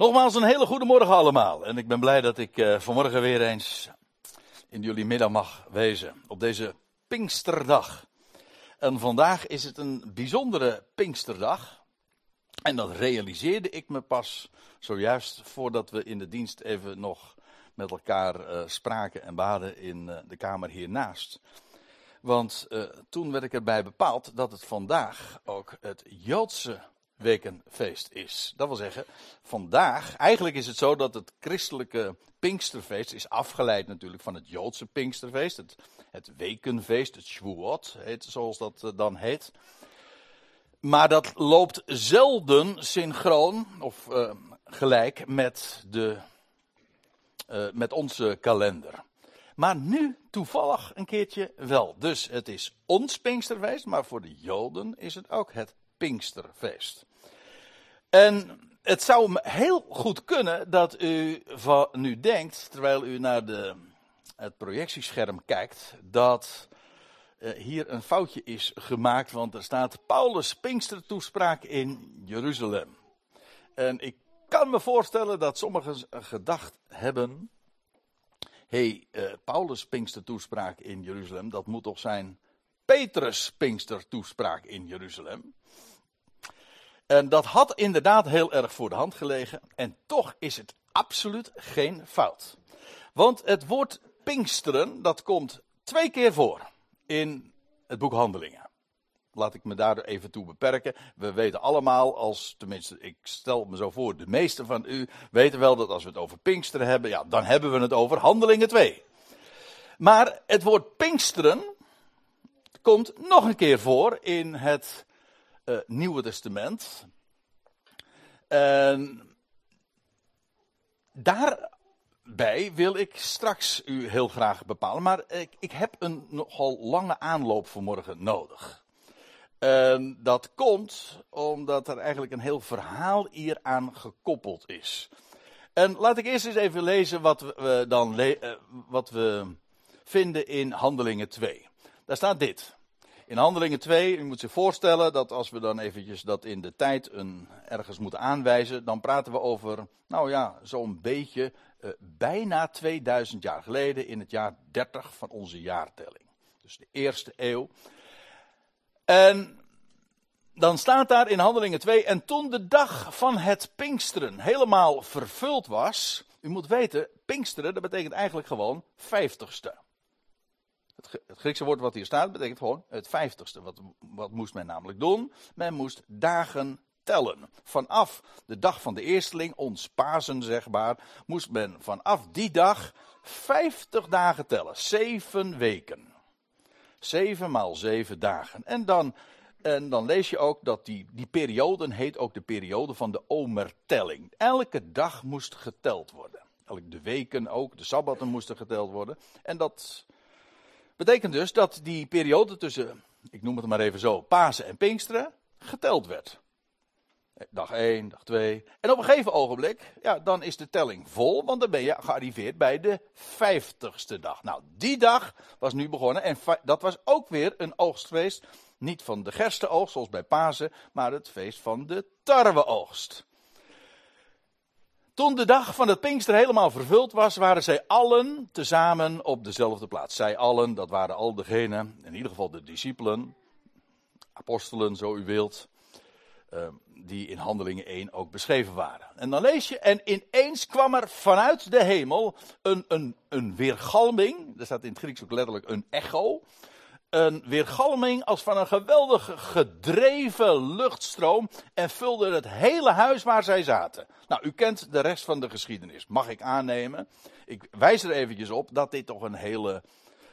Nogmaals een hele goede morgen allemaal. En ik ben blij dat ik uh, vanmorgen weer eens in jullie middag mag wezen. Op deze Pinksterdag. En vandaag is het een bijzondere Pinksterdag. En dat realiseerde ik me pas zojuist voordat we in de dienst even nog met elkaar uh, spraken en baden in uh, de kamer hiernaast. Want toen werd ik erbij bepaald dat het vandaag ook het Joodse wekenfeest is. Dat wil zeggen, vandaag, eigenlijk is het zo dat het christelijke Pinksterfeest is afgeleid natuurlijk van het Joodse Pinksterfeest, het, het wekenfeest, het Shavuot, heet, zoals dat uh, dan heet. Maar dat loopt zelden synchroon of uh, gelijk met, de, uh, met onze kalender. Maar nu toevallig een keertje wel. Dus het is ons Pinksterfeest, maar voor de Joden is het ook het Pinksterfeest. En het zou heel goed kunnen dat u van nu denkt, terwijl u naar de, het projectiescherm kijkt, dat uh, hier een foutje is gemaakt, want er staat Paulus Pinkster toespraak in Jeruzalem. En ik kan me voorstellen dat sommigen gedacht hebben, hé, hey, uh, Paulus Pinkster toespraak in Jeruzalem, dat moet toch zijn Petrus Pinkster toespraak in Jeruzalem. En dat had inderdaad heel erg voor de hand gelegen. En toch is het absoluut geen fout. Want het woord Pinksteren, dat komt twee keer voor in het boek Handelingen. Laat ik me daar even toe beperken. We weten allemaal, als tenminste, ik stel me zo voor, de meeste van u weten wel dat als we het over Pinksteren hebben, ja, dan hebben we het over Handelingen 2. Maar het woord Pinksteren komt nog een keer voor in het uh, Nieuwe Testament. En daarbij wil ik straks u heel graag bepalen, maar ik, ik heb een nogal lange aanloop vanmorgen nodig. En dat komt omdat er eigenlijk een heel verhaal hier aan gekoppeld is. En laat ik eerst eens even lezen wat we, dan le uh, wat we vinden in Handelingen 2. Daar staat dit. In Handelingen 2, u moet zich voorstellen dat als we dan eventjes dat in de tijd een, ergens moeten aanwijzen, dan praten we over, nou ja, zo'n beetje uh, bijna 2000 jaar geleden, in het jaar 30 van onze jaartelling. Dus de eerste eeuw. En dan staat daar in Handelingen 2, en toen de dag van het Pinksteren helemaal vervuld was, u moet weten, Pinksteren, dat betekent eigenlijk gewoon vijftigste. Het Griekse woord wat hier staat betekent gewoon het vijftigste. Wat, wat moest men namelijk doen? Men moest dagen tellen. Vanaf de dag van de eersteling, ons Pasen zeg maar, moest men vanaf die dag vijftig dagen tellen. Zeven weken. Zeven maal zeven dagen. En dan, en dan lees je ook dat die, die periode heet ook de periode van de omertelling. Elke dag moest geteld worden. De weken ook, de sabbaten moesten geteld worden. En dat Betekent dus dat die periode tussen, ik noem het maar even zo, Pasen en Pinksteren, geteld werd. Dag 1, dag 2. En op een gegeven ogenblik, ja, dan is de telling vol, want dan ben je gearriveerd bij de vijftigste dag. Nou, die dag was nu begonnen en dat was ook weer een oogstfeest. Niet van de gerstenoogst, zoals bij Pasen, maar het feest van de tarweoogst. Toen de dag van het Pinkster helemaal vervuld was, waren zij allen tezamen op dezelfde plaats. Zij allen, dat waren al degenen, in ieder geval de discipelen, apostelen, zo u wilt, uh, die in Handelingen 1 ook beschreven waren. En dan lees je, en ineens kwam er vanuit de hemel een, een, een weergalming, er staat in het Grieks ook letterlijk een echo, een weergalming als van een geweldige gedreven luchtstroom en vulde het hele huis waar zij zaten. Nou, u kent de rest van de geschiedenis, mag ik aannemen. Ik wijs er eventjes op dat dit toch een hele,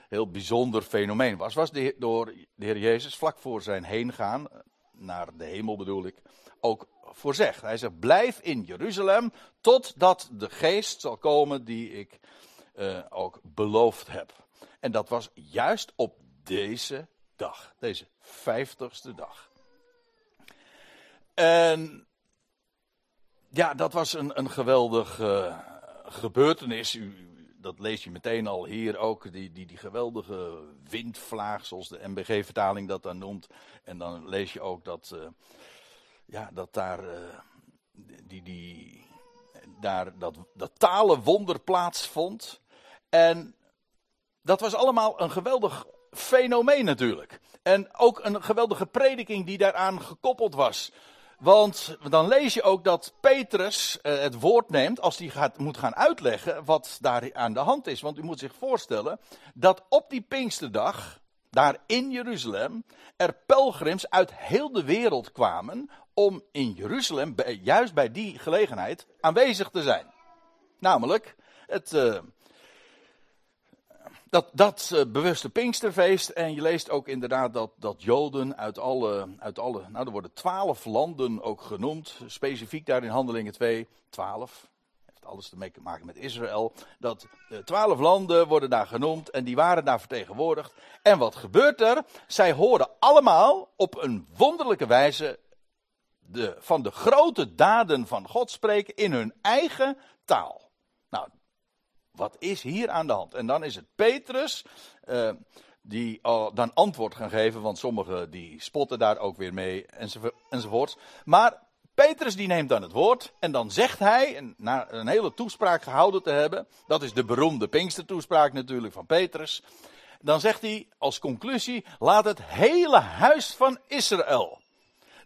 heel bijzonder fenomeen was. Was door de Heer Jezus vlak voor zijn heen gaan, naar de hemel bedoel ik, ook voorzegd. Hij zegt, blijf in Jeruzalem totdat de geest zal komen die ik uh, ook beloofd heb. En dat was juist op deze dag. Deze vijftigste dag. En ja, dat was een, een geweldige uh, gebeurtenis. U, dat lees je meteen al hier ook. Die, die, die geweldige windvlaag, zoals de MBG-vertaling dat dan noemt. En dan lees je ook dat, uh, ja, dat daar uh, die, die, daar dat, dat talenwonder plaatsvond. En dat was allemaal een geweldig fenomeen natuurlijk. En ook een geweldige prediking die daaraan gekoppeld was. Want dan lees je ook dat Petrus eh, het woord neemt als hij gaat, moet gaan uitleggen wat daar aan de hand is. Want u moet zich voorstellen dat op die Pinksterdag, daar in Jeruzalem, er pelgrims uit heel de wereld kwamen om in Jeruzalem, juist bij die gelegenheid, aanwezig te zijn. Namelijk het, uh, dat, dat uh, bewuste Pinksterfeest. En je leest ook inderdaad dat, dat Joden uit alle, uit alle. Nou, er worden twaalf landen ook genoemd. Specifiek daar in Handelingen 2, twaalf. Heeft alles te maken met Israël. Dat uh, twaalf landen worden daar genoemd. En die waren daar vertegenwoordigd. En wat gebeurt er? Zij horen allemaal op een wonderlijke wijze. De, van de grote daden van God spreken in hun eigen taal. Wat is hier aan de hand? En dan is het Petrus uh, die dan antwoord gaan geven, want sommigen die spotten daar ook weer mee enzovoorts. Maar Petrus die neemt dan het woord en dan zegt hij, na een hele toespraak gehouden te hebben, dat is de beroemde Pinkstertoespraak natuurlijk van Petrus, dan zegt hij als conclusie, laat het hele huis van Israël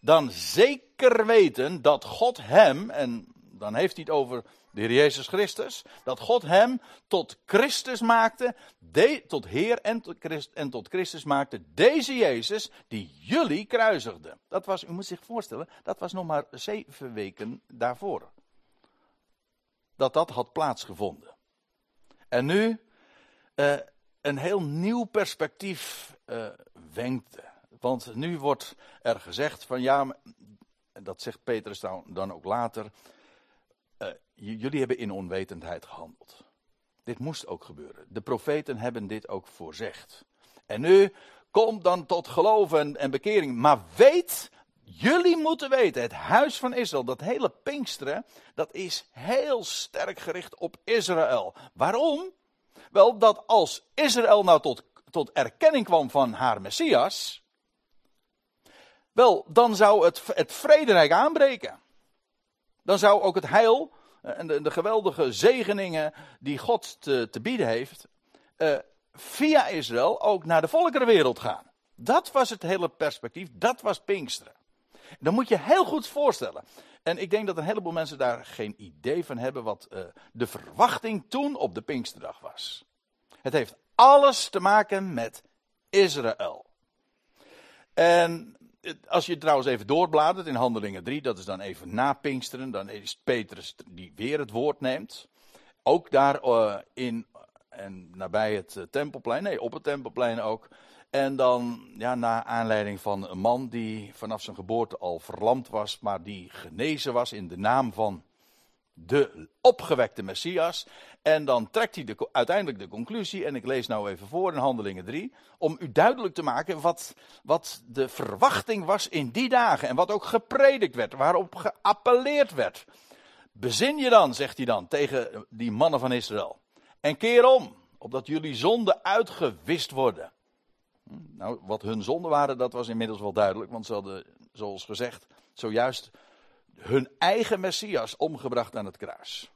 dan zeker weten dat God hem, en dan heeft hij het over de Heer Jezus Christus, dat God hem tot Christus maakte, tot Heer en tot, Christ, en tot Christus maakte, deze Jezus die jullie kruisigde. Dat was, u moet zich voorstellen, dat was nog maar zeven weken daarvoor. Dat dat had plaatsgevonden. En nu uh, een heel nieuw perspectief uh, wenkte. Want nu wordt er gezegd van ja, dat zegt Petrus dan ook later jullie hebben in onwetendheid gehandeld. Dit moest ook gebeuren. De profeten hebben dit ook voorzegd. En nu, kom dan tot geloof en, bekering. Maar weet, jullie moeten weten, het huis van Israël, dat hele Pinksteren, dat is heel sterk gericht op Israël. Waarom? Wel, dat als Israël nou tot, tot erkenning kwam van haar Messias, wel, dan zou het, het vrederijk aanbreken. Dan zou ook het heil en de, geweldige zegeningen die God te, te bieden heeft, uh, via Israël ook naar de volkerenwereld gaan. Dat was het hele perspectief, dat was Pinksteren. Dan moet je heel goed voorstellen. En ik denk dat een heleboel mensen daar geen idee van hebben wat uh, de verwachting toen op de Pinksterdag was. Het heeft alles te maken met Israël. En als je trouwens even doorbladert in Handelingen 3, dat is dan even na Pinksteren, dan is Petrus die weer het woord neemt. Ook daar uh, in en nabij het uh, tempelplein, nee, op het tempelplein ook. En dan, ja, na aanleiding van een man die vanaf zijn geboorte al verlamd was, maar die genezen was in de naam van de opgewekte Messias. En dan trekt hij de, uiteindelijk de conclusie, en ik lees nou even voor in Handelingen 3, om u duidelijk te maken wat, wat de verwachting was in die dagen en wat ook gepredikt werd, waarop geappelleerd werd. Bezin je dan, zegt hij dan tegen die mannen van Israël, en keer om, opdat jullie zonden uitgewist worden. Hm, nou, wat hun zonden waren, dat was inmiddels wel duidelijk, want ze hadden, zoals gezegd, zojuist hun eigen Messias omgebracht aan het kruis.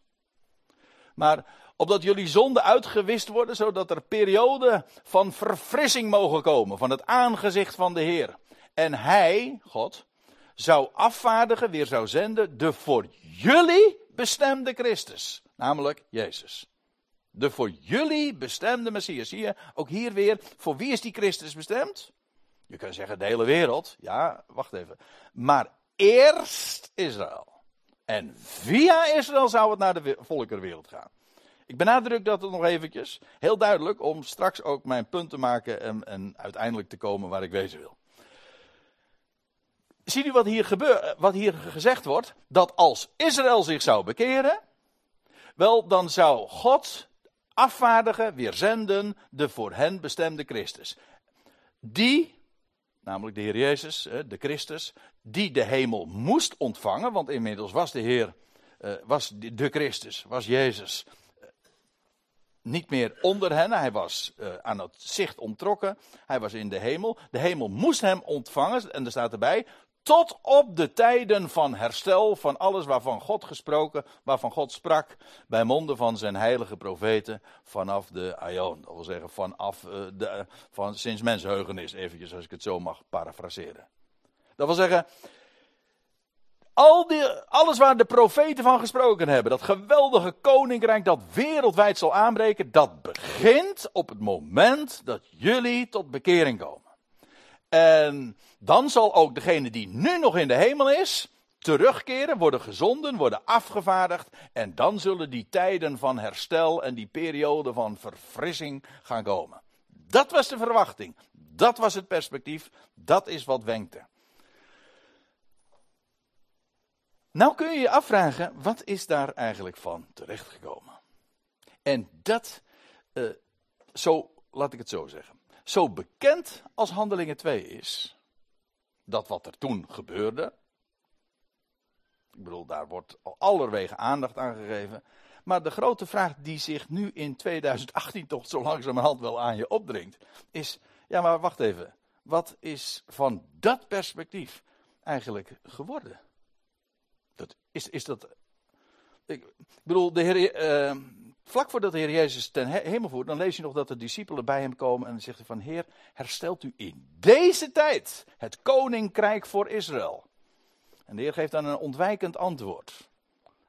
Maar opdat jullie zonden uitgewist worden, zodat er perioden van verfrissing mogen komen van het aangezicht van de Heer. En Hij, God, zou afvaardigen, weer zou zenden, de voor jullie bestemde Christus. Namelijk Jezus. De voor jullie bestemde Messias. Zie je, ook hier weer, voor wie is die Christus bestemd? Je kunt zeggen de hele wereld. Ja, wacht even. Maar eerst Israël. En via Israël zou het naar de volkerenwereld gaan. Ik benadruk dat nog eventjes, heel duidelijk, om straks ook mijn punt te maken en, en uiteindelijk te komen waar ik wezen wil. Ziet u wat hier, gebeurt, wat hier gezegd wordt? Dat als Israël zich zou bekeren, wel dan zou God afvaardigen, weer zenden, de voor hen bestemde Christus. Die namelijk de Heer Jezus, de Christus, die de hemel moest ontvangen, want inmiddels was de Heer, eh, was de Christus, was Jezus eh, niet meer onder hen, hij was eh, aan het zicht ontrokken, hij was in de hemel. De hemel moest hem ontvangen, en er staat erbij, tot op de tijden van herstel van alles waarvan God gesproken, waarvan God sprak bij monden van zijn heilige profeten vanaf de Aion. Dat wil zeggen vanaf uh, de, van sinds mensheugenis, eventjes als ik het zo mag parafraseren. Dat wil zeggen, al die, alles waar de profeten van gesproken hebben, dat geweldige koninkrijk dat wereldwijd zal aanbreken, dat begint op het moment dat jullie tot bekering komen. En dan zal ook degene die nu nog in de hemel is, terugkeren, worden gezonden, worden afgevaardigd. En dan zullen die tijden van herstel en die periode van verfrissing gaan komen. Dat was de verwachting. Dat was het perspectief. Dat is wat wenkte. Nou kun je je afvragen, wat is daar eigenlijk van terechtgekomen? En dat, uh, zo, laat ik het zo zeggen. Zo bekend als Handelingen 2 is, dat wat er toen gebeurde. Ik bedoel, daar wordt al allerwege aandacht aan gegeven. Maar de grote vraag die zich nu in 2018 toch zo langzamerhand wel aan je opdringt, is: ja, maar wacht even. Wat is van dat perspectief eigenlijk geworden? Dat, is, is dat. Ik bedoel, de Heer, uh, vlak voordat de Heer Jezus ten hemel voert, dan lees je nog dat de discipelen bij hem komen en dan zegt hij van Heer, herstelt u in deze tijd het koninkrijk voor Israël. En de Heer geeft dan een ontwijkend antwoord.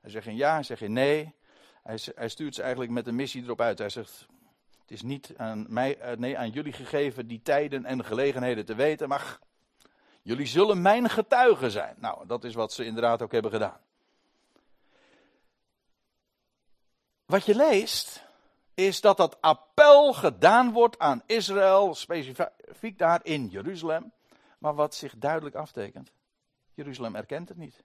Hij zegt geen ja, hij zegt geen nee. Hij, hij stuurt ze eigenlijk met een missie erop uit. Hij zegt, het is niet aan mij, eh, nee, aan jullie gegeven die tijden en gelegenheden te weten, maar jullie zullen mijn getuigen zijn. Nou, dat is wat ze inderdaad ook hebben gedaan. Wat je leest, is dat dat appel gedaan wordt aan Israël, specifiek daar in Jeruzalem. Maar wat zich duidelijk aftekent, Jeruzalem erkent het niet.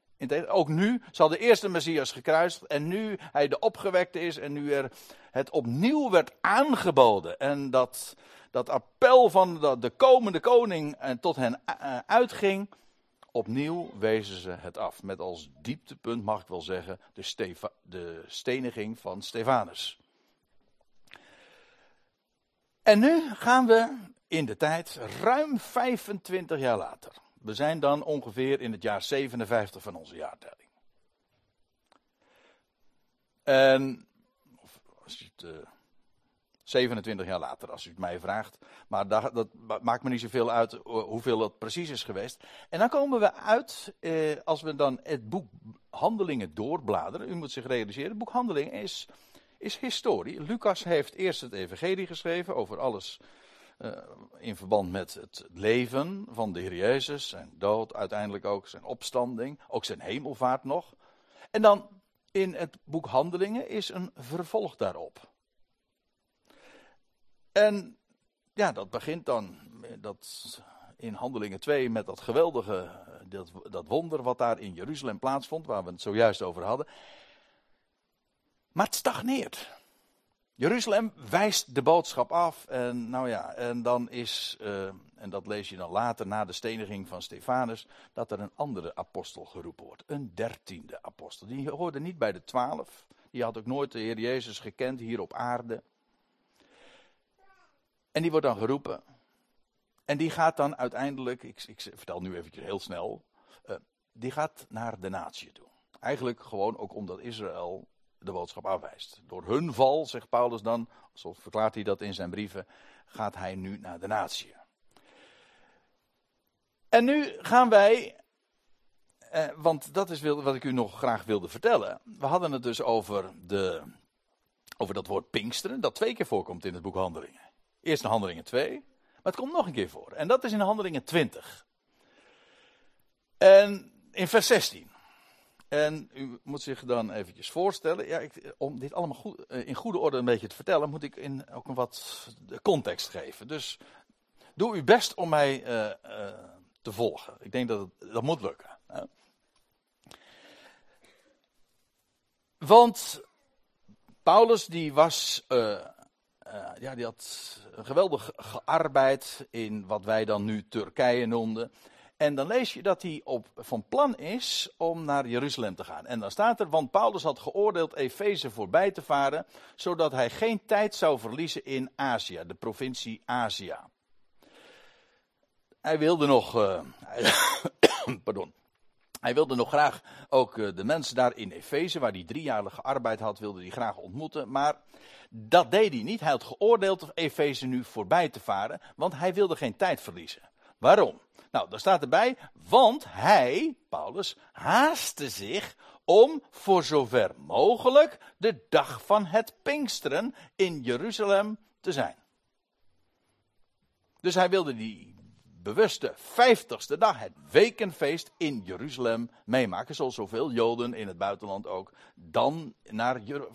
Ook nu zal de eerste Messias gekruist en nu hij de opgewekte is en nu er het opnieuw werd aangeboden. En dat, dat appel van de, de komende koning en tot hen eh, uitging, Opnieuw wezen ze het af. Met als dieptepunt, mag ik wel zeggen, de, de steniging van Stefanus. En nu gaan we in de tijd ruim 25 jaar later. We zijn dan ongeveer in het jaar 57 van onze jaartelling. En, als je het, uh, 27 jaar later, als u het mij vraagt. Maar dat, dat maakt me niet zoveel uit hoeveel dat precies is geweest. En dan komen we uit, eh, als we dan het boek Handelingen doorbladeren. U moet zich realiseren, het boek Handelingen is, is historie. Lucas heeft eerst het evangelie geschreven over alles uh, in verband met het leven van de Heer Jezus. Zijn dood, uiteindelijk ook zijn opstanding, ook zijn hemelvaart nog. En dan in het boek Handelingen is een vervolg daarop. En ja, dat begint dan dat in Handelingen 2 met dat geweldige, dat, dat wonder wat daar in Jeruzalem plaatsvond, waar we het zojuist over hadden. Maar het stagneert. Jeruzalem wijst de boodschap af en nou ja, en dan is, uh, en dat lees je dan later na de steniging van Stefanus, dat er een andere apostel geroepen wordt. Een dertiende apostel. Die hoorde niet bij de twaalf. Die had ook nooit de Heer Jezus gekend hier op aarde. En die wordt dan geroepen. En die gaat dan uiteindelijk, ik, ik vertel nu eventjes heel snel, uh, die gaat naar de natie toe. Eigenlijk gewoon ook omdat Israël de boodschap afwijst. Door hun val, zegt Paulus dan, zo verklaart hij dat in zijn brieven, gaat hij nu naar de natie. En nu gaan wij, eh, want dat is wat ik u nog graag wilde vertellen. We hadden het dus over, de, over dat woord Pinksteren, dat twee keer voorkomt in het boek Handelingen. Eerst in Handelingen 2, maar het komt nog een keer voor. En dat is in Handelingen 20. En in vers 16. En u moet zich dan eventjes voorstellen, ja, ik, om dit allemaal goed, eh, in goede orde een beetje te vertellen, moet ik in ook een wat context geven. Dus doe uw best om mij uh, uh, te volgen. Ik denk dat dat moet lukken. Hè? Want Paulus die was uh, ja, die had geweldig gearbeid in wat wij dan nu Turkije noemden. En dan lees je dat hij op, van plan is om naar Jeruzalem te gaan. En dan staat er, want Paulus had geoordeeld Efeze voorbij te varen, zodat hij geen tijd zou verliezen in Azië, de provincie Azië. Hij wilde nog, uh, pardon. Hij wilde nog graag ook eh, de mensen daar in Efeze, waar hij drie jaar gearbeid had, wilde hij graag ontmoeten. Maar dat deed hij niet. Hij had geoordeeld Efeze nu voorbij te varen, want hij wilde geen tijd verliezen. Waarom? Nou, daar staat erbij, want hij, Paulus, haastte zich om voor zover mogelijk de dag van het Pinksteren in Jeruzalem te zijn. Dus hij wilde die bewuste vijftigste dag, het wekenfeest in Jeruzalem meemaken. Zoals zoveel Joden in het buitenland ook dan naar, uh,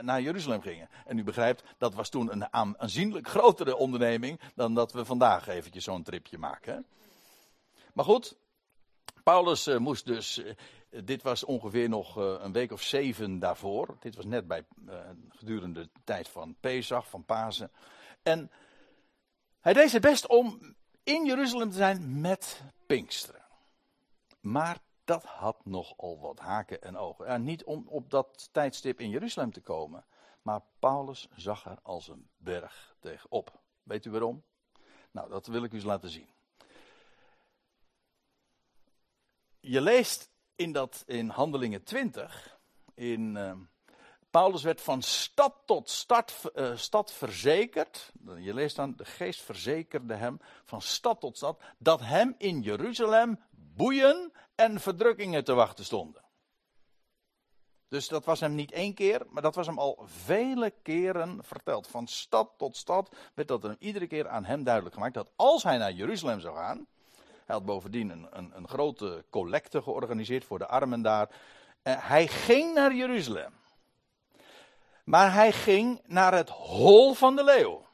naar Jeruzalem gingen. En u begrijpt, dat was toen een aanzienlijk grotere onderneming dan dat we vandaag eventjes zo'n tripje maken. Maar goed, Paulus uh, moest dus, uh, dit was ongeveer nog een week of zeven daarvoor. Dit was net bij gedurende de tijd van Pesach, van Pasen. En hij deed zijn best om in Jeruzalem te zijn met Pinksteren. Maar dat had nogal wat haken en ogen. Niet om op dat tijdstip in Jeruzalem te komen. Maar Paulus zag er als een berg tegenop. Weet u waarom? Nou, dat wil ik u eens laten zien. Je leest in, dat, in Handelingen 20, in, uh, Paulus werd van stad tot stad, uh, stad verzekerd. Je leest dan, de geest verzekerde hem van stad tot stad. Dat hem in Jeruzalem boeien en verdrukkingen te wachten stonden. Dus dat was hem niet één keer, maar dat was hem al vele keren verteld. Van stad tot stad werd dat hem iedere keer aan hem duidelijk gemaakt. Dat als hij naar Jeruzalem zou gaan. Hij had bovendien een, een, een grote collecte georganiseerd voor de armen daar. Uh, hij ging naar Jeruzalem. Maar hij ging naar het hol van de leeuw.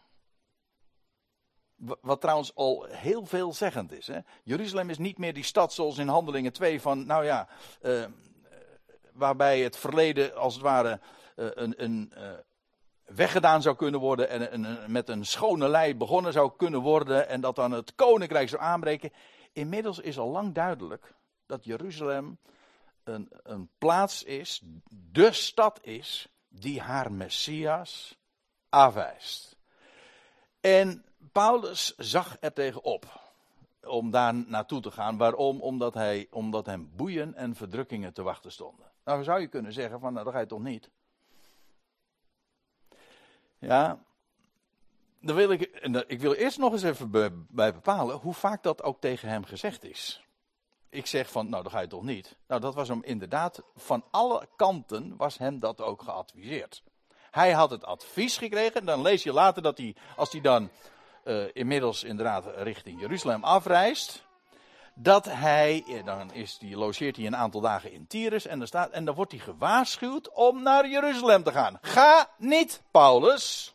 Wat trouwens al heel veelzeggend is. Hè? Jeruzalem is niet meer die stad zoals in Handelingen 2 van, nou ja, uh, waarbij het verleden als het ware uh, een, een uh, weggedaan zou kunnen worden en met een schone lei begonnen zou kunnen worden en dat dan het koninkrijk zou aanbreken. Inmiddels is al lang duidelijk dat Jeruzalem een, een plaats is, de stad is, die haar Messias afwijst. En Paulus zag er tegenop om daar naartoe te gaan. Waarom? Omdat, hij, omdat hem boeien en verdrukkingen te wachten stonden. Nou zou je kunnen zeggen van, nou dat ga je toch niet? Ja, dan wil ik, ik wil eerst nog eens even bij bepalen hoe vaak dat ook tegen hem gezegd is ik zeg van, nou, dat ga je toch niet. Nou, dat was hem inderdaad, van alle kanten was hem dat ook geadviseerd. Hij had het advies gekregen, dan lees je later dat hij, als hij dan uh, inmiddels inderdaad richting Jeruzalem afreist, dat hij, eh, dan is die, logeert hij een aantal dagen in Tyrus en staat, en dan wordt hij gewaarschuwd om naar Jeruzalem te gaan. Ga niet, Paulus.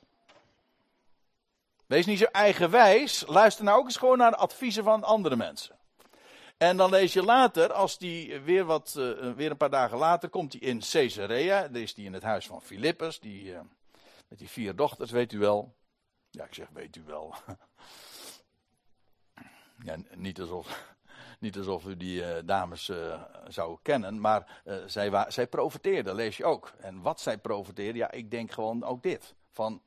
Wees niet zo eigenwijs. Luister nou ook eens gewoon naar de adviezen van andere mensen. En dan lees je later, als die weer, wat, uh, weer een paar dagen later, komt hij in Caesarea. Dan is hij in het huis van Filippus, die, uh, met die vier dochters, weet u wel. Ja, ik zeg, weet u wel. ja, niet alsof, niet alsof u die uh, dames zou kennen, maar zij, zij profeteerden, lees je ook. En wat zij profeteerden, ja, ik denk gewoon ook dit. Van,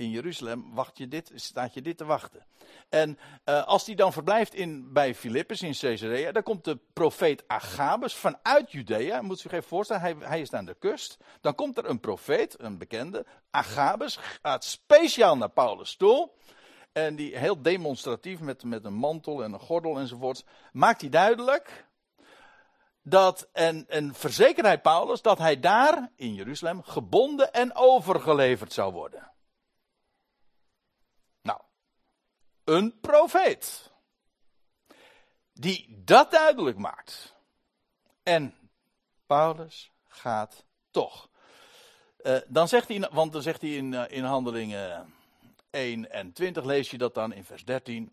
in Jeruzalem wacht je dit, staat je dit te wachten. En uh, als hij dan verblijft in, bij Filippus in Caesarea, dan komt de profeet Agabus vanuit Judea. Moet u zich even voorstellen, hij, hij is aan de kust. Dan komt er een profeet, een bekende, Agabus, gaat speciaal naar Paulus toe. En die heel demonstratief met, met een mantel en een gordel enzovoort, maakt hij duidelijk dat, en, en verzekert hij Paulus dat hij daar in Jeruzalem gebonden en overgeleverd zou worden. Een profeet. Die dat duidelijk maakt. En Paulus gaat toch. Uh, dan zegt hij, want dan zegt hij in, uh, in Handelingen 1 en 20, lees je dat dan in vers 13.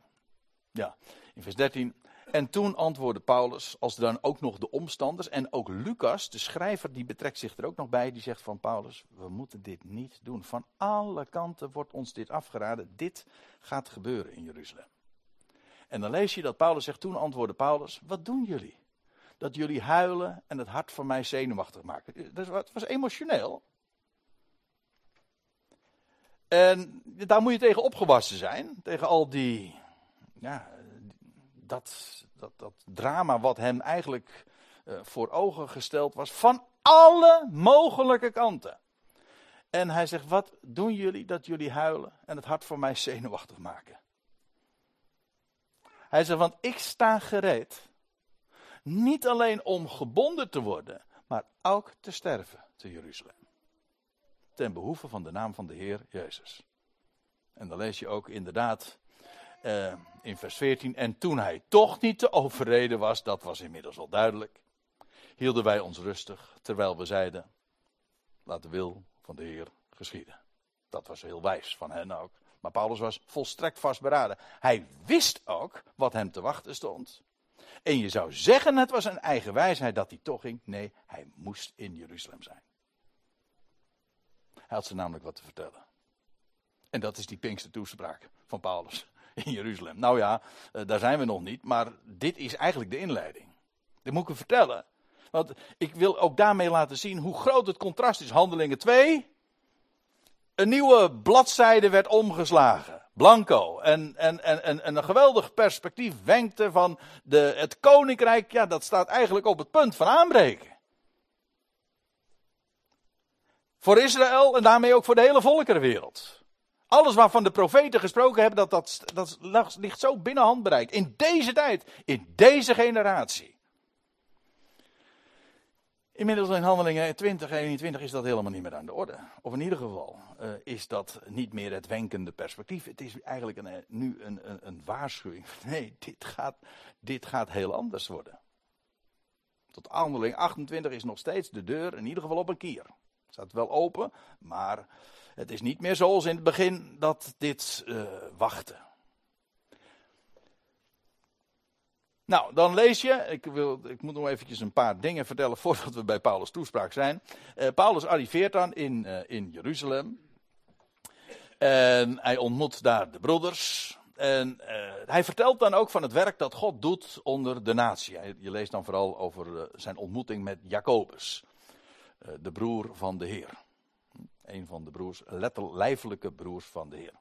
Ja, in vers 13. En toen antwoordde Paulus, als dan ook nog de omstanders en ook Lucas, de schrijver, die betrekt zich er ook nog bij, die zegt van Paulus, we moeten dit niet doen. Van alle kanten wordt ons dit afgeraden, dit gaat gebeuren in Jeruzalem. En dan lees je dat Paulus zegt, toen antwoordde Paulus, wat doen jullie? Dat jullie huilen en het hart van mij zenuwachtig maken. Dat was emotioneel. En daar moet je tegen opgewassen zijn, tegen al die, ja, dat, dat, dat drama wat hem eigenlijk uh, voor ogen gesteld was. Van alle mogelijke kanten. En hij zegt: Wat doen jullie dat jullie huilen en het hart voor mij zenuwachtig maken? Hij zegt: Want ik sta gereed. Niet alleen om gebonden te worden, maar ook te sterven te Jeruzalem. Ten behoeve van de naam van de Heer Jezus. En dan lees je ook inderdaad uh, in vers 14. En toen hij toch niet te overreden was, dat was inmiddels wel duidelijk, hielden wij ons rustig, terwijl we zeiden: Laat de wil van de Heer geschieden. Dat was heel wijs van hen ook. Maar Paulus was volstrekt vastberaden. Hij wist ook wat hem te wachten stond. En je zou zeggen, het was een eigen wijsheid dat hij toch ging. Nee, hij moest in Jeruzalem zijn. Hij had ze namelijk wat te vertellen. En dat is die Pinkster toespraak van Paulus in Jeruzalem. Nou ja, eh, daar zijn we nog niet, maar dit is eigenlijk de inleiding. Dit moet ik u vertellen. Want ik wil ook daarmee laten zien hoe groot het contrast is. Handelingen 2. Een nieuwe bladzijde werd omgeslagen. Blanco. En, en, en, en, een geweldig perspectief wenkte van de, het koninkrijk. Ja, dat staat eigenlijk op het punt van aanbreken. Voor Israël en daarmee ook voor de hele volkerenwereld. Alles waarvan de profeten gesproken hebben, dat, dat, dat ligt zo binnen handbereik. In deze tijd, in deze generatie. Inmiddels in handelingen 20, 21 is dat helemaal niet meer aan de orde. Of in ieder geval uh, is dat niet meer het wenkende perspectief. Het is eigenlijk een, nu een, een, een, waarschuwing. Nee, dit gaat, dit gaat heel anders worden. Tot handeling 28 is nog steeds de deur in ieder geval op een kier. Het staat wel open, maar het is niet meer zoals in het begin dat dit uh, wachtte. Nou, dan lees je, ik, wil, ik moet nog eventjes een paar dingen vertellen voordat we bij Paulus' toespraak zijn. Uh, Paulus arriveert dan in, uh, in Jeruzalem. En hij ontmoet daar de broeders. En hij vertelt dan ook van het werk dat God doet onder de natie. Je leest dan vooral over zijn ontmoeting met Jacobus, de broer van de Heer. Een van de broers, letterlijfelijke broers van de Heer.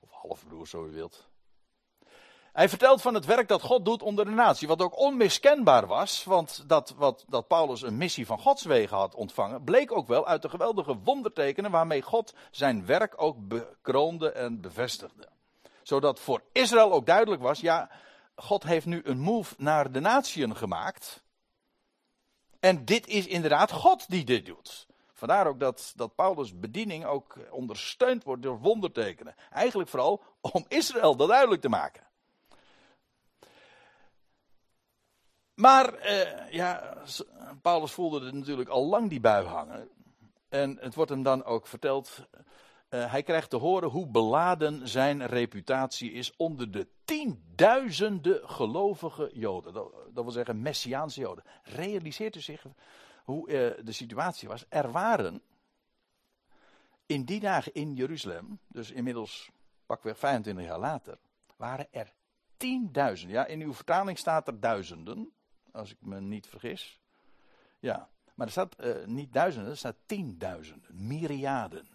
Of halfbroers, zo u wilt. Hij vertelt van het werk dat God doet onder de natie, wat ook onmiskenbaar was, want dat, wat, dat Paulus een missie van Gods wegen had ontvangen, bleek ook wel uit de geweldige wondertekenen waarmee God zijn werk ook bekroonde en bevestigde. Zodat voor Israël ook duidelijk was, ja, God heeft nu een move naar de natieën gemaakt. En dit is inderdaad God die dit doet. Vandaar ook dat, dat Paulus' bediening ook ondersteund wordt door wondertekenen. Eigenlijk vooral om Israël dat duidelijk te maken. Maar eh, ja, Paulus voelde er natuurlijk al lang die bui hangen. En het wordt hem dan ook verteld. Uh, hij krijgt te horen hoe beladen zijn reputatie is onder de tienduizenden gelovige Joden. Dat, dat wil zeggen Messiaanse Joden. Realiseert u zich hoe uh, de situatie was? Er waren in die dagen in Jeruzalem, dus inmiddels pakweg 25 jaar later, waren er tienduizenden. Ja, in uw vertaling staat er duizenden als ik me niet vergis. Ja, maar er staat uh, niet duizenden, er staat tienduizenden, myriaden.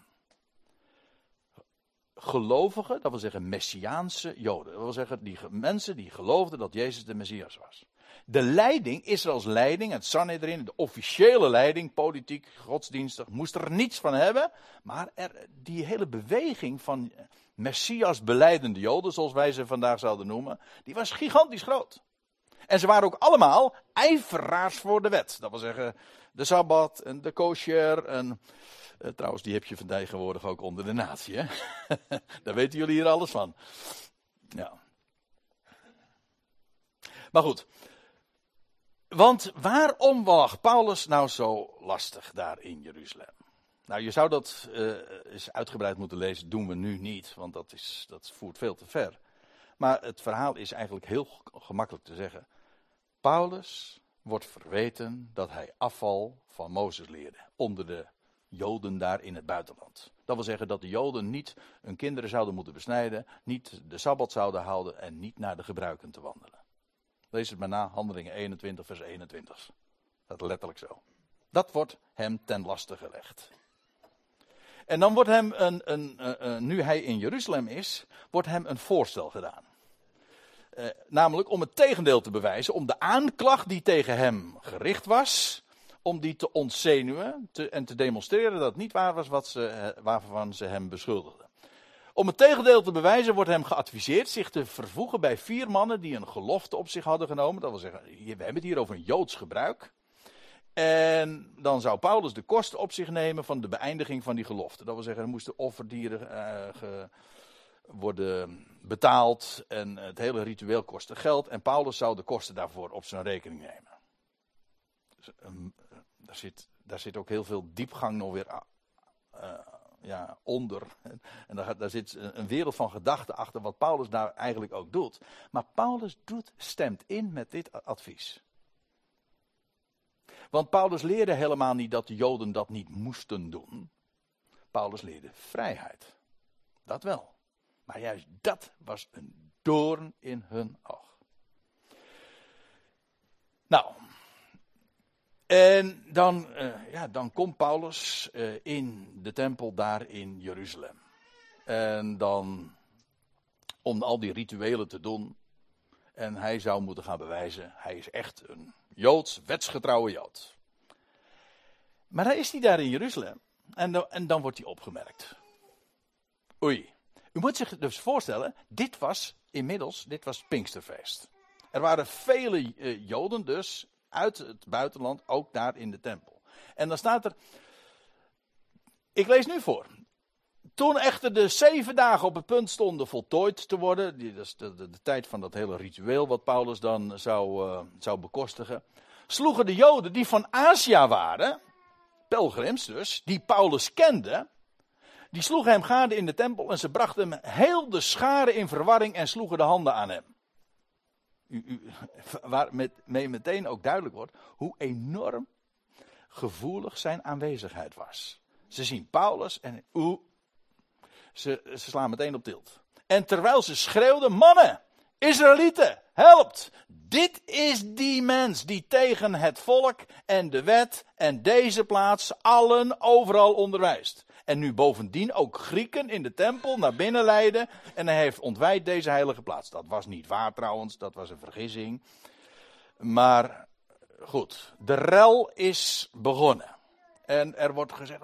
Gelovigen, dat wil zeggen Messiaanse Joden. Dat wil zeggen die mensen die geloofden dat Jezus de Messias was. De leiding, Israëls leiding, het Sanhedrin, de officiële leiding, politiek, godsdienstig, moest er niets van hebben. Maar er, die hele beweging van Messias beleidende Joden, zoals wij ze vandaag zouden noemen, die was gigantisch groot. En ze waren ook allemaal ijveraars voor de wet. Dat wil zeggen, de Sabbat en de kosher. En, uh, trouwens, die heb je vandaag tegenwoordig ook onder de natie. Daar weten jullie hier alles van. Ja. Maar goed. Want waarom was Paulus nou zo lastig daar in Jeruzalem? Nou, je zou dat uh, eens uitgebreid moeten lezen. Doen we nu niet, want dat, is, dat voert veel te ver. Maar het verhaal is eigenlijk heel gemakkelijk te zeggen. Paulus wordt verweten dat hij afval van Mozes leerde. Onder de Joden daar in het buitenland. Dat wil zeggen dat de Joden niet hun kinderen zouden moeten besnijden, niet de sabbat zouden houden en niet naar de gebruiken te wandelen. Lees het maar na, Handelingen 21, vers 21. Dat letterlijk zo. Dat wordt hem ten laste gelegd. En dan wordt hem, een, een, een, een nu hij in Jeruzalem is, wordt hem een voorstel gedaan. Eh, namelijk om het tegendeel te bewijzen, om de aanklacht die tegen hem gericht was, om die te ontzenuwen te, en te demonstreren dat het niet waar was wat ze, eh, waarvan ze hem beschuldigden. Om het tegendeel te bewijzen wordt hem geadviseerd zich te vervoegen bij vier mannen die een gelofte op zich hadden genomen. Dat wil zeggen, we hebben het hier over een Joods gebruik. En dan zou Paulus de kosten op zich nemen van de beëindiging van die gelofte. Dat wil zeggen, er moesten offerdieren uh, worden betaald en het hele ritueel kostte geld. En Paulus zou de kosten daarvoor op zijn rekening nemen. Dus, um, daar, zit, daar zit ook heel veel diepgang nog weer uh, ja, onder. En daar, daar zit een wereld van gedachten achter wat Paulus daar eigenlijk ook doet. Maar Paulus doet, stemt in met dit advies. Want Paulus leerde helemaal niet dat de Joden dat niet moesten doen. Paulus leerde vrijheid. Dat wel. Maar juist dat was een doorn in hun oog. Nou, en dan, uh, ja, dan komt Paulus uh, in de tempel daar in Jeruzalem. En dan, om al die rituelen te doen. En hij zou moeten gaan bewijzen, hij is echt een Joods, wetsgetrouwe Jood. Maar dan is hij daar in Jeruzalem. En dan, en dan wordt hij opgemerkt. Oei. U moet zich dus voorstellen, dit was inmiddels, dit was Pinksterfeest. Er waren vele uh, Joden dus uit het buitenland, ook daar in de tempel. En dan staat er, ik lees nu voor. Toen echter de zeven dagen op het punt stonden voltooid te worden, die, dat is de, de, de tijd van dat hele ritueel wat Paulus dan zou, uh, zou bekostigen, sloegen de Joden die van Azië waren, pelgrims dus, die Paulus kenden, die sloegen hem gade in de tempel en ze brachten hem heel de scharen in verwarring en sloegen de handen aan hem. U, waar met, mee meteen ook duidelijk wordt hoe enorm gevoelig zijn aanwezigheid was. Ze zien Paulus en oeh, ze, ze slaan meteen op tilt. En terwijl ze schreeuwden, mannen, Israëlieten, helpt! Dit is die mens die tegen het volk en de wet en deze plaats allen overal onderwijst. En nu bovendien ook Grieken in de tempel naar binnen leiden. En hij heeft ontwijd deze heilige plaats. Dat was niet waar trouwens, dat was een vergissing. Maar goed, de rel is begonnen. En er wordt gezegd: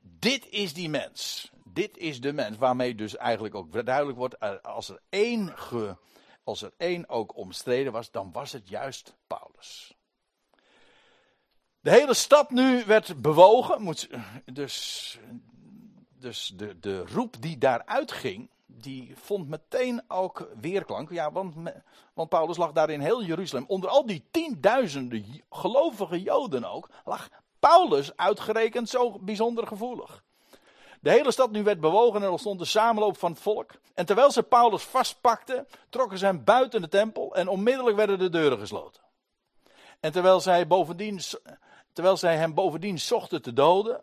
Dit is die mens. Dit is de mens waarmee dus eigenlijk ook duidelijk wordt: als er één, ge, als er één ook omstreden was, dan was het juist Paulus. De hele stad nu werd bewogen. Dus, dus de, de roep die daaruit ging, die vond meteen ook weerklank. Ja, want, want Paulus lag daar in heel Jeruzalem. Onder al die tienduizenden gelovige Joden ook, lag Paulus uitgerekend zo bijzonder gevoelig. De hele stad nu werd bewogen en er ontstond de samenloop van het volk. En terwijl ze Paulus vastpakten, trokken ze hem buiten de tempel en onmiddellijk werden de deuren gesloten. En terwijl zij bovendien terwijl zij hem bovendien zochten te doden.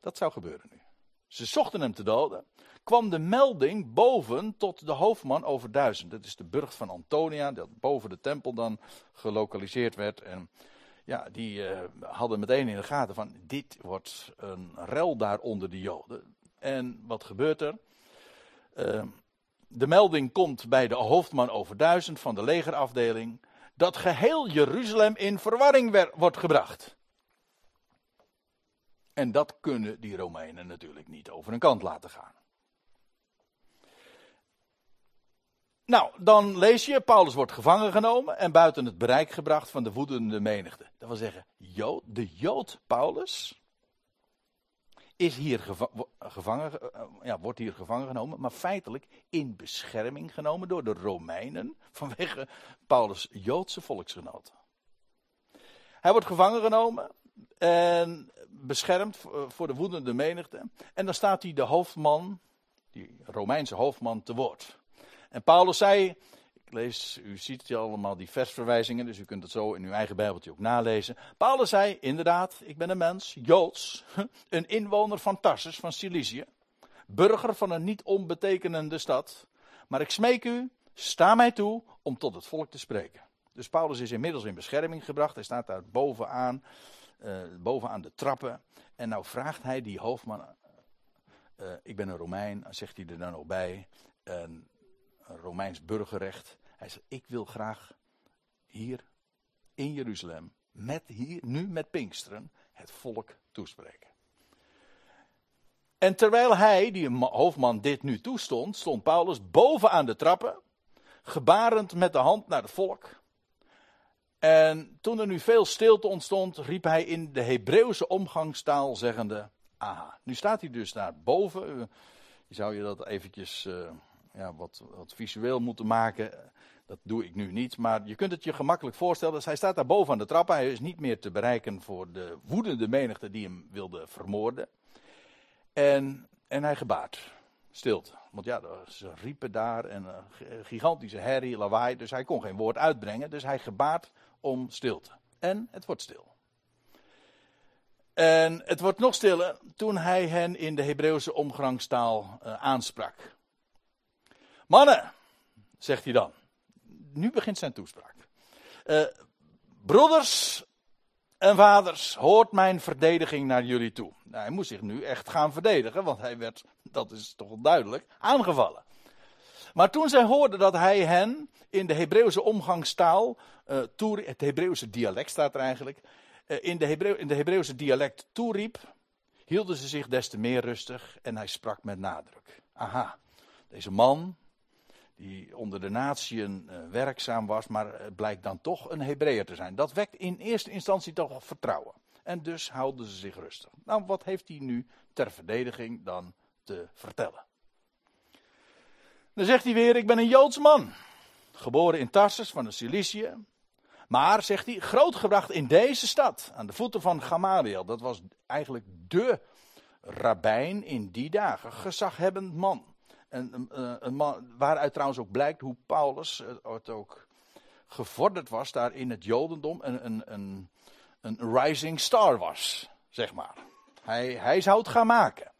Dat zou gebeuren nu. Ze zochten hem te doden. Kwam de melding boven tot de hoofdman over duizend. Dat is de burcht van Antonia, dat boven de tempel dan gelokaliseerd werd. En ja, die uh, hadden meteen in de gaten van dit wordt een rel daar onder de Joden. En wat gebeurt er? Uh, de melding komt bij de hoofdman over duizend van de legerafdeling dat geheel Jeruzalem in verwarring wordt gebracht. En dat kunnen die Romeinen natuurlijk niet over een kant laten gaan. Nou, dan lees je, Paulus wordt gevangen genomen en buiten het bereik gebracht van de woedende menigte. Dat wil zeggen, de Jood Paulus is hier gevangen, eh, ja, wordt hier gevangen genomen, maar feitelijk in bescherming genomen door de Romeinen vanwege Paulus' Joodse volksgenoten. Hij wordt gevangen genomen en beschermd voor de woedende menigte. En dan staat hij de hoofdman, die Romeinse hoofdman, te woord. En Paulus zei lees, u ziet allemaal die versverwijzingen, dus u kunt het zo in uw eigen Bijbeltje ook nalezen. Paulus zei, inderdaad, ik ben een mens, Joods, een inwoner van Tarsus, van Cilicië, burger van een niet onbetekenende stad. Maar ik smeek u, sta mij toe om tot het volk te spreken. Dus Paulus is inmiddels in bescherming gebracht. Hij staat daar bovenaan, uh, bovenaan de trappen. En nou vraagt hij die hoofdman, uh, ik ben een Romein, zegt hij er dan ook bij. En Romeins burgerrecht. Hij zegt, ik wil graag hier in Jeruzalem, met hier, nu met Pinksteren, het volk toespreken. En terwijl hij, die hoofdman, dit nu toestond, stond Paulus boven aan de trappen, gebarend met de hand naar het volk. En toen er nu veel stilte ontstond, riep hij in de Hebreeuwse omgangstaal zeggende, aha. Nu staat hij dus daar boven. Je zou je dat eventjes uh, ja, wat, wat visueel moeten maken. Dat doe ik nu niet, maar je kunt het je gemakkelijk voorstellen. Dus hij staat daar boven aan de trappen. Hij is niet meer te bereiken voor de woedende menigte die hem wilde vermoorden. En, en hij gebaart. Stilte. Want ja, ze riepen daar en een gigantische herrie, lawaai. Dus hij kon geen woord uitbrengen. Dus hij gebaart om stilte. En het wordt stil. En het wordt nog stiller toen hij hen in de Hebreeuwse omgangstaal uh, aansprak. Mannen, zegt hij dan. Nu begint zijn toespraak. Uh, broeders en vaders, hoort mijn verdediging naar jullie toe. Nou, hij moest zich nu echt gaan verdedigen, want hij werd, dat is toch duidelijk, aangevallen. Maar toen zij hoorden dat hij hen in de Hebreeuwse omgangstaal, uh, het Hebreeuwse dialect staat er eigenlijk, uh, in, de Hebreeuw, in de Hebreeuwse dialect toeriep, hielden ze zich des te meer rustig en hij sprak met nadruk. Aha, deze man, die onder de natieën uh, werkzaam was, maar het blijkt dan toch een Hebreeër te zijn. Dat wekt in eerste instantie toch vertrouwen. En dus houden ze zich rustig. Nou, wat heeft hij nu ter verdediging dan te vertellen? Dan zegt hij weer: Ik ben een Joods man. Geboren in Tarsus van de Cilicië. Maar, zegt hij, grootgebracht in deze stad. Aan de voeten van Gamaliel. Dat was eigenlijk de rabbijn in die dagen. Gezaghebbend man. Een man waaruit trouwens ook blijkt hoe Paulus het ook gevorderd was daar in het Jodendom. Een, een, een, een rising star was, zeg maar. Hij, hij zou het gaan maken.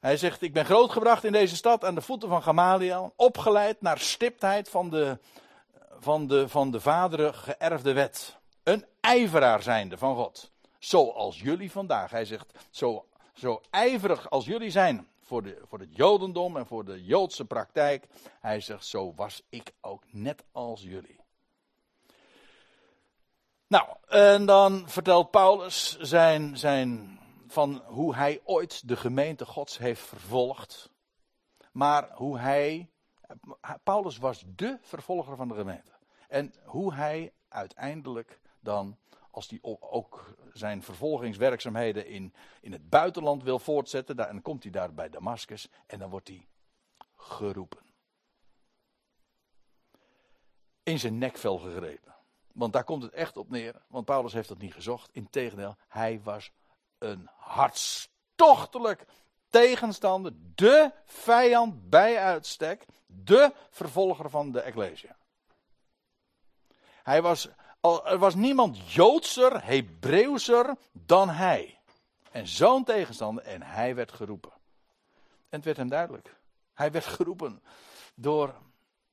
Hij zegt: Ik ben grootgebracht in deze stad aan de voeten van Gamaliel. Opgeleid naar stiptheid van de, van de, van de vaderen geërfde wet. Een ijveraar zijnde van God. Zoals jullie vandaag. Hij zegt: Zo, zo ijverig als jullie zijn voor, de, voor het Jodendom en voor de Joodse praktijk. Hij zegt: Zo was ik ook net als jullie. Nou, en dan vertelt Paulus zijn, zijn van hoe hij ooit de gemeente Gods heeft vervolgd. Maar hoe hij. Paulus was de vervolger van de gemeente. En hoe hij uiteindelijk dan, als hij ook zijn vervolgingswerkzaamheden in, in het buitenland wil voortzetten, dan komt hij daar bij Damascus en dan wordt hij geroepen. In zijn nekvel gegrepen. Want daar komt het echt op neer. Want Paulus heeft dat niet gezocht. Integendeel, hij was een hartstochtelijk tegenstander, de vijand bij uitstek, de vervolger van de Ecclesia. Hij was, er was niemand Joodser, Hebreeuwser dan hij. En zo'n tegenstander, en hij werd geroepen. En het werd hem duidelijk. Hij werd geroepen door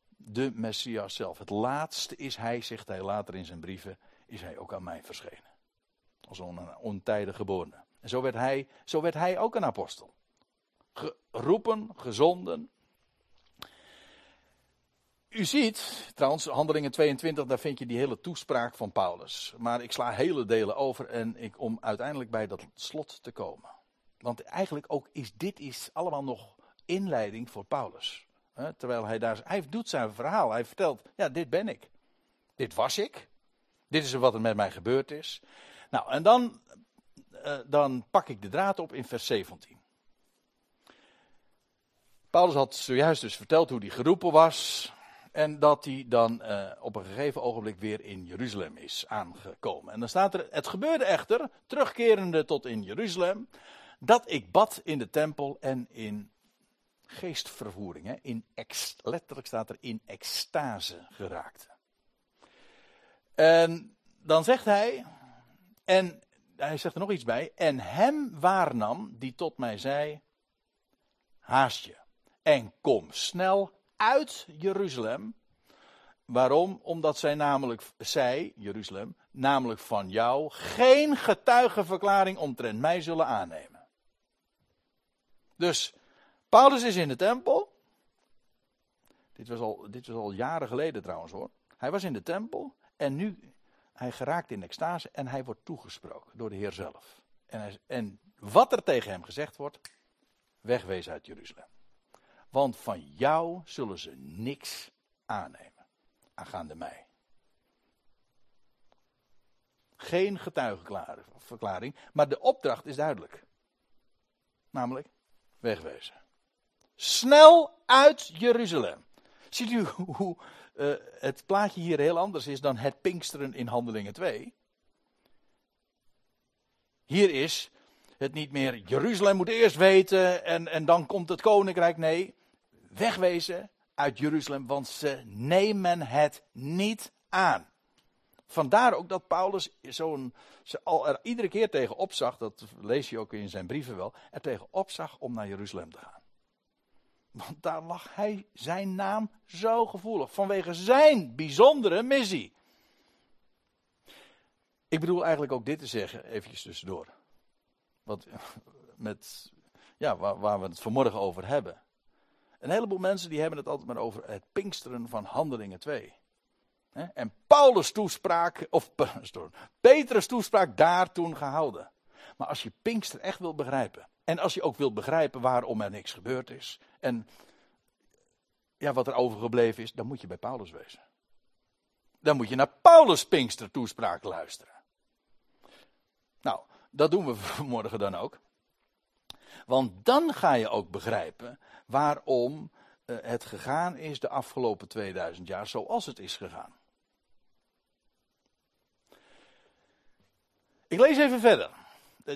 de Messias zelf. Het laatste is hij, zegt hij later in zijn brieven, is hij ook aan mij verschenen. Als een ontijdig geborene. En zo werd, hij, zo werd hij ook een apostel. Geroepen, gezonden. U ziet, trouwens, handelingen 22, daar vind je die hele toespraak van Paulus. Maar ik sla hele delen over en ik, om uiteindelijk bij dat slot te komen. Want eigenlijk ook is dit is allemaal nog inleiding voor Paulus. Terwijl hij daar, hij doet zijn verhaal. Hij vertelt, ja, dit ben ik. Dit was ik. Dit is wat er met mij gebeurd is. Nou, en dan, uh, dan pak ik de draad op in vers 17. Paulus had zojuist dus verteld hoe hij geroepen was. En dat hij dan uh, op een gegeven ogenblik weer in Jeruzalem is aangekomen. En dan staat er: Het gebeurde echter, terugkerende tot in Jeruzalem, dat ik bad in de tempel en in geestvervoering. Hè, in letterlijk staat er in extase geraakte. En dan zegt hij, en hij zegt er nog iets bij, en hem waarnam die tot mij zei, haast je en kom snel uit Jeruzalem. Waarom? Omdat zij namelijk, zij, Jeruzalem, namelijk van jou geen getuigenverklaring omtrent mij zullen aannemen. Dus Paulus is in de tempel. Dit was, al, dit was al jaren geleden trouwens hoor. Hij was in de tempel en nu, hij geraakt in extase en hij wordt toegesproken door de Heer zelf. En, en wat er tegen hem gezegd wordt, wegwezen uit Jeruzalem. Want van jou zullen ze niks aannemen, aangaande mij. Geen getuigenverklaring, maar de opdracht is duidelijk. Namelijk, wegwezen. Snel uit Jeruzalem. Ziet u hoe uh, het plaatje hier heel anders is dan het Pinksteren in Handelingen 2? Hier is het niet meer Jeruzalem moet eerst weten en, en dan komt het koninkrijk. Nee, wegwezen uit Jeruzalem, want ze nemen het niet aan. Vandaar ook dat Paulus zo'n, al er iedere keer tegen opzag, dat lees je ook in zijn brieven wel, er tegen opzag om naar Jeruzalem te gaan. Want daar lag hij zijn naam zo gevoelig, vanwege zijn bijzondere missie. Ik bedoel eigenlijk ook dit te zeggen, eventjes tussendoor. Wat, met, ja, waar, waar we het vanmorgen over hebben. Een heleboel mensen die hebben het altijd maar over het pinksteren van Handelingen 2. En Paulus' toespraak, of Petrus' toespraak daar toen gehouden. Maar als je Pinkster echt wil begrijpen. En als je ook wilt begrijpen waarom er niks gebeurd is. En ja, wat er overgebleven is, dan moet je bij Paulus wezen. Dan moet je naar Paulus' Pinkster toespraak luisteren. Nou, dat doen we vanmorgen dan ook. Want dan ga je ook begrijpen waarom eh, het gegaan is de afgelopen 2000 jaar zoals het is gegaan. Ik lees even verder.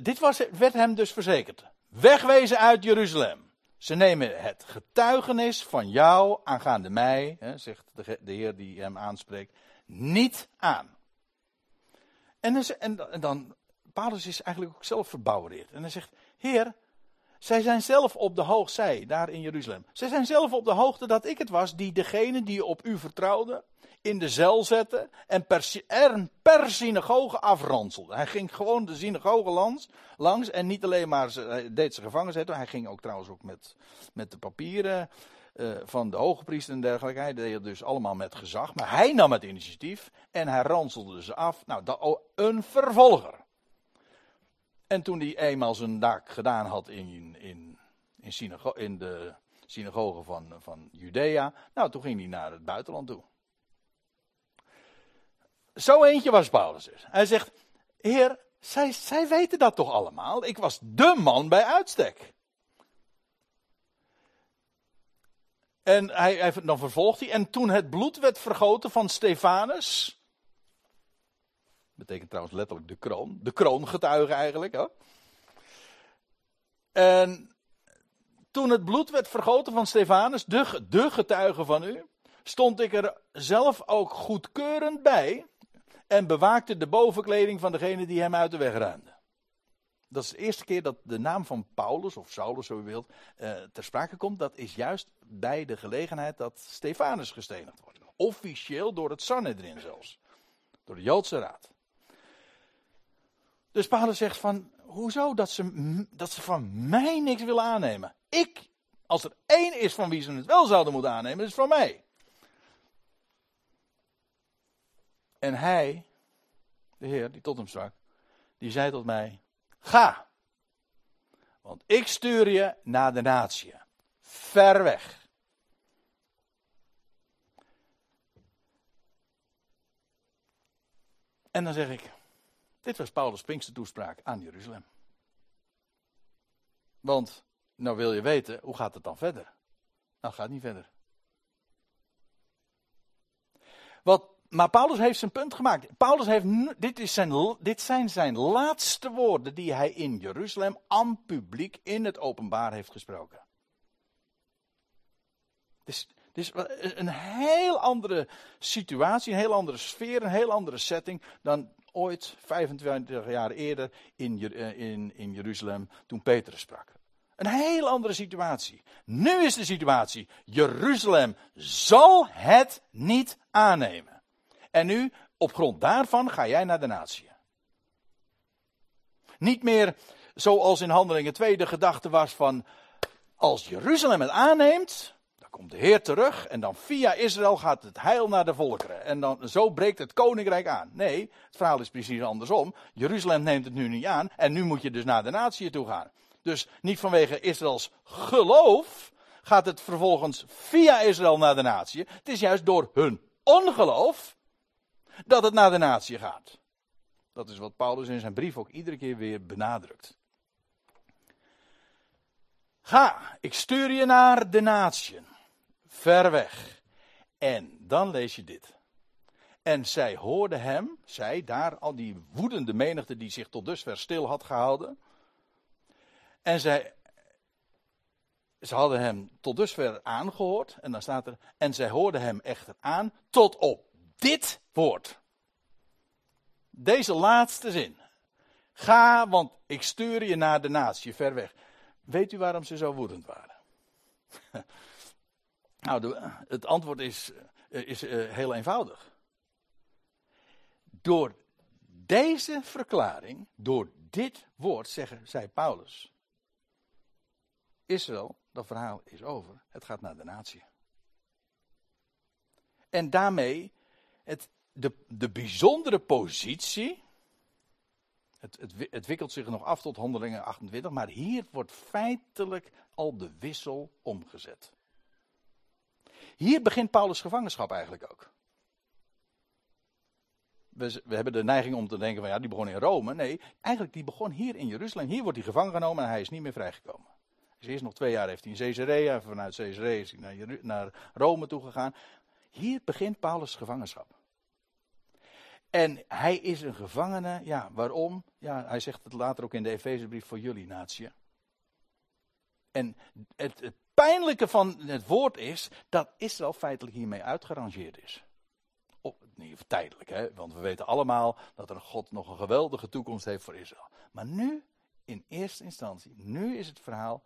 Dit was, werd hem dus verzekerd. Wegwezen uit Jeruzalem. Ze nemen het getuigenis van jou aangaande mij, hè, zegt de, de, Heer die hem aanspreekt, niet aan. En, dan, Paulus is eigenlijk ook zelf verbouwereerd. En hij zegt, Heer, zij zijn zelf op de hoogte, zij daar in Jeruzalem. Zij zijn zelf op de hoogte dat ik het was die degene die op u vertrouwde, in de cel zette en per, er per synagoge afranselde. Hij ging gewoon de synagoge langs, en niet alleen maar deed ze gevangen zetten. Hij ging ook trouwens ook met, met de papieren uh, van de hoge en dergelijke. Hij deed het dus allemaal met gezag. Maar hij nam het initiatief en hij ranselde ze af. Nou, een vervolger. En toen hij eenmaal zijn taak gedaan had in, in, in, synago in de synagoge van, van Judea, nou, toen ging hij naar het buitenland toe. Zo eentje was Paulus dus. Hij zegt, heer, zij, zij weten dat toch allemaal? Ik was de man bij uitstek. En hij, hij, dan vervolgt hij, en toen het bloed werd vergoten van Stefanus, betekent trouwens letterlijk de kroon, de kroongetuige eigenlijk. Hè? En toen het bloed werd vergoten van Stefanus, de, de getuige van u, stond ik er zelf ook goedkeurend bij en bewaakte de bovenkleding van degene die hem uit de weg ruimde. Dat is de eerste keer dat de naam van Paulus, of Saulus zo u wilt, eh, ter sprake komt. Dat is juist bij de gelegenheid dat Stefanus gestenigd wordt. Officieel door het Sanhedrin zelfs. Door de Joodse Raad. Dus Paulus zegt van, hoezo dat ze, dat ze van mij niks willen aannemen? Ik, als er één is van wie ze het wel zouden moeten aannemen, is van mij. En hij, de Heer die tot hem sprak, die zei tot mij: Ga, want ik stuur je naar de natie, ver weg. En dan zeg ik: Dit was Paulus' Pinkster toespraak aan Jeruzalem. Want, nou wil je weten, hoe gaat het dan verder? Nou, gaat niet verder. Wat maar Paulus heeft zijn punt gemaakt. Paulus heeft, dit, is zijn, dit zijn zijn laatste woorden die hij in Jeruzalem aan publiek in het openbaar heeft gesproken. Het is, een heel andere situatie, een heel andere sfeer, een heel andere setting dan ooit 25 jaar eerder in, eh, in, in Jeruzalem toen Petrus sprak. Een heel andere situatie. Nu is de situatie, Jeruzalem zal het niet aannemen. En nu, op grond daarvan, ga jij naar de natie. Niet meer zoals in Handelingen 2 de gedachte was van, als Jeruzalem het aanneemt, komt de Heer terug en dan via Israël gaat het heil naar de volkeren. En dan zo breekt het koninkrijk aan. Nee, het verhaal is precies andersom. Jeruzalem neemt het nu niet aan en nu moet je dus naar de natie toe gaan. Dus niet vanwege Israëls geloof gaat het vervolgens via Israël naar de natie. Het is juist door hun ongeloof dat het naar de natie gaat. Dat is wat Paulus in zijn brief ook iedere keer weer benadrukt. Ga, ik stuur je naar de natie, ver weg. En dan lees je dit. En zij hoorden hem, zij daar, al die woedende menigte die zich tot dusver stil had gehouden. En zij, ze hadden hem tot dusver aangehoord. En dan staat er, en zij hoorden hem echter aan tot op dit woord. Deze laatste zin. Ga, want ik stuur je naar de natie, ver weg. Weet u waarom ze zo woedend waren? nou, het antwoord is, eh, is uh, heel eenvoudig. Door deze verklaring, door dit woord, zeggen, zei Paulus. Israël, dat verhaal is over. Het gaat naar de natie. En daarmee het, de, de bijzondere positie. Het, het, het wikkelt zich nog af tot handelingen 28, maar hier wordt feitelijk al de wissel omgezet. Hier begint Paulus' gevangenschap eigenlijk ook. We, we, hebben de neiging om te denken van ja, die begon in Rome. Nee, eigenlijk die begon hier in Jeruzalem. Hier wordt hij gevangen genomen en hij is niet meer vrijgekomen. Dus eerst nog twee jaar heeft hij in Caesarea. Vanuit Caesarea is hij naar, naar Rome toegegaan. Hier begint Paulus' gevangenschap. En hij is een gevangene, ja, waarom? Ja, hij zegt het later ook in de Efezebrief voor jullie, natie. En het, het pijnlijke van het woord is dat Israël feitelijk hiermee uitgerangeerd is. Op, niet tijdelijk, hè? want we weten allemaal dat er God nog een geweldige toekomst heeft voor Israël. Maar nu, in eerste instantie, nu is het verhaal.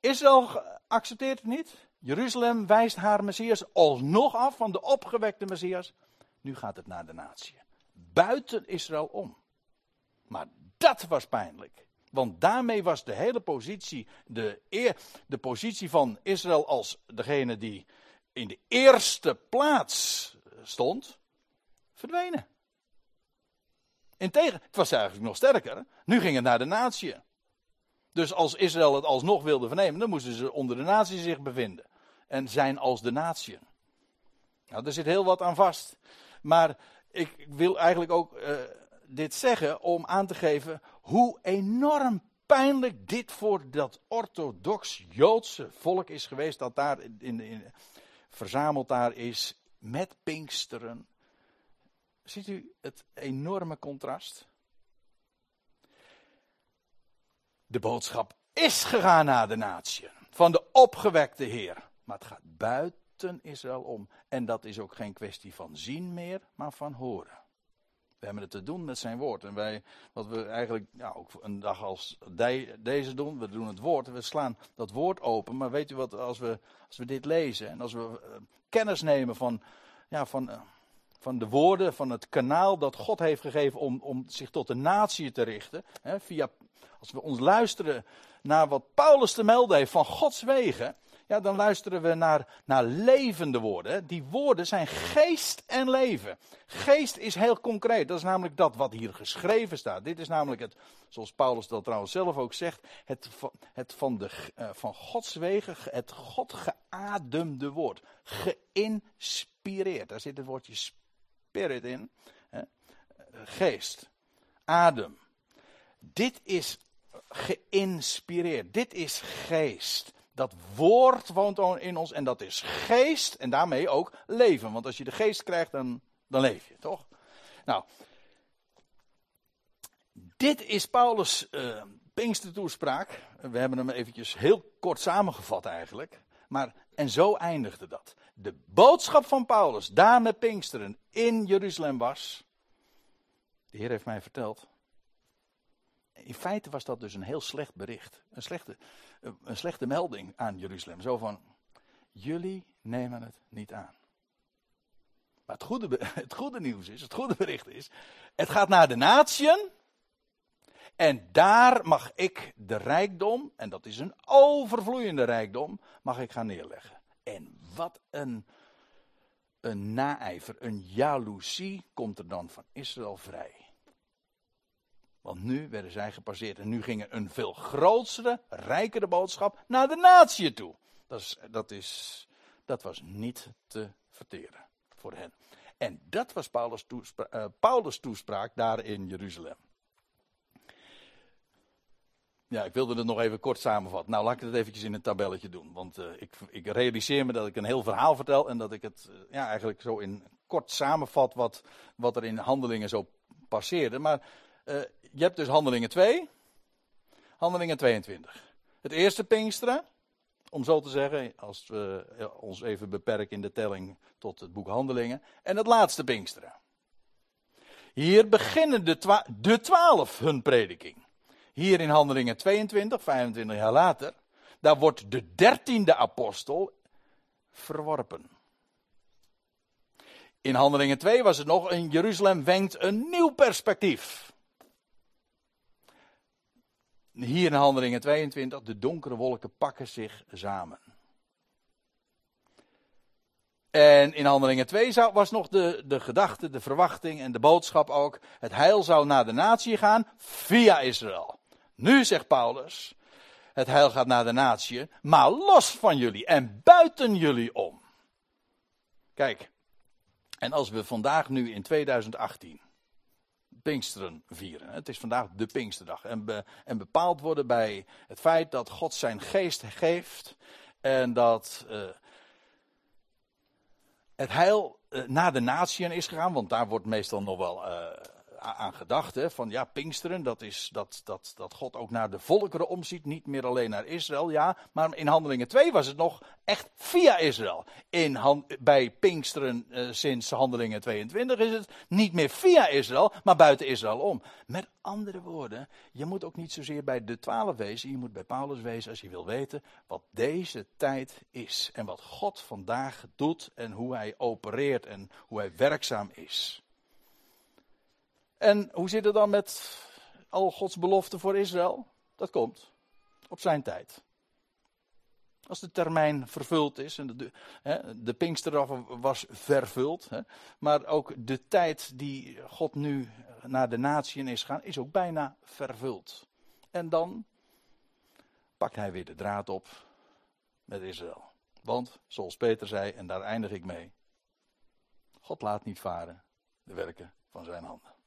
Israël accepteert het niet. Jeruzalem wijst haar Messias alsnog af van de opgewekte Messias. Nu gaat het naar de natie. Buiten Israël om. Maar dat was pijnlijk. Want daarmee was de hele positie, de, eer, de positie van Israël als degene die in de eerste plaats stond, verdwenen. Integendeel, het was eigenlijk nog sterker. Nu ging het naar de natie. Dus als Israël het alsnog wilde vernemen, dan moesten ze onder de natie zich bevinden. En zijn als de natie. Nou, er zit heel wat aan vast. Maar ik wil eigenlijk ook uh, dit zeggen om aan te geven hoe enorm pijnlijk dit voor dat orthodox Joodse volk is geweest. Dat daar in, in, verzameld daar is met Pinksteren. Ziet u het enorme contrast? De boodschap is gegaan naar de natie van de opgewekte Heer. Maar het gaat buiten Israël om. En dat is ook geen kwestie van zien meer, maar van horen. We hebben het te doen met zijn woord. En wij, wat we eigenlijk ook een dag als deze doen, we doen het woord. We slaan dat woord open. Maar weet u wat, als we, als we dit lezen en als we uh, kennis nemen van, ja, van, uh, van de woorden, van het kanaal dat God heeft gegeven om, om zich tot de natie te richten. Hè, via, als we ons luisteren naar wat Paulus te melden heeft van Gods wegen dan luisteren we naar, naar levende woorden. Die woorden zijn geest en leven. Geest is heel concreet. Dat is namelijk dat wat hier geschreven staat. Dit is namelijk het, zoals Paulus dat trouwens zelf ook zegt, het, het van, de, uh, van Gods wegen, het God geademde woord. Geïnspireerd. Daar zit het woordje spirit in. Geest. Adem. Dit is geïnspireerd. Dit is geest. Dat woord woont in ons en dat is geest en daarmee ook leven. Want als je de geest krijgt, dan, dan leef je, toch? Nou, dit is Paulus' uh, Pinkstertoespraak. We hebben hem eventjes heel kort samengevat eigenlijk. Maar, en zo eindigde dat. De boodschap van Paulus, daar met Pinksteren, in Jeruzalem was. De Heer heeft mij verteld. In feite was dat dus een heel slecht bericht. Een slechte, een slechte melding aan Jeruzalem. Zo van, jullie nemen het niet aan. Maar het goede, het goede nieuws is, het goede bericht is, het gaat naar de natieën. En daar mag ik de rijkdom, en dat is een overvloeiende rijkdom, mag ik gaan neerleggen. En wat een, een naijver, een jaloezie komt er dan van Israël vrij. Want nu werden zij gepasseerd en nu ging er een veel grotere, rijkere boodschap naar de natie toe. Dat, is, dat, is, dat was niet te verteren voor hen. En dat was Paulus' toespraak, uh, Paulus toespraak daar in Jeruzalem. Ja, ik wilde het nog even kort samenvatten. Nou, laat ik het eventjes in een tabelletje doen. Want uh, ik, ik, realiseer me dat ik een heel verhaal vertel en dat ik het uh, ja, eigenlijk zo in kort samenvat wat, wat er in handelingen zo passeerde. Maar uh, je hebt dus handelingen 2, handelingen 22. Het eerste Pinksteren, om zo te zeggen, als we ons even beperken in de telling tot het boek Handelingen. En het laatste Pinksteren. Hier beginnen de, twa de twaalf hun prediking. Hier in Handelingen 22, 25 jaar later, daar wordt de dertiende apostel verworpen. In Handelingen 2 was het nog, in Jeruzalem wenkt een nieuw perspectief. Hier in Handelingen 22, de donkere wolken pakken zich samen. En in Handelingen 2 was nog de, de gedachte, de verwachting en de boodschap ook. Het heil zou naar de natie gaan via Israël. Nu zegt Paulus, het heil gaat naar de natie, maar los van jullie en buiten jullie om. Kijk, en als we vandaag nu in 2018 Pinksteren vieren. Het is vandaag de Pinksterdag. En, en bepaald worden bij het feit dat God zijn geest geeft. En dat uh, het heil uh, naar de natieën is gegaan. Want daar wordt meestal nog wel uh, aan gedacht. Hè, van ja, Pinksteren, dat is dat, dat, dat God ook naar de volkeren omziet. Niet meer alleen naar Israël, ja. Maar in Handelingen 2 was het nog echt via Israël. In hand, bij Pinksteren uh, sinds Handelingen 22 is het niet meer via Israël, maar buiten Israël om. Met andere woorden, je moet ook niet zozeer bij de twaalf wezen. Je moet bij Paulus wezen als je wil weten wat deze tijd is. En wat God vandaag doet en hoe hij opereert en hoe hij werkzaam is. En hoe zit het dan met al Gods beloften voor Israël? Dat komt op zijn tijd. Als de termijn vervuld is, en de, de, de was vervuld, hè, maar ook de tijd die God nu naar de natieën is gaan, is ook bijna vervuld. En dan pakt hij weer de draad op met Israël. Want, zoals Peter zei, en daar eindig ik mee, God laat niet varen de werken van zijn handen.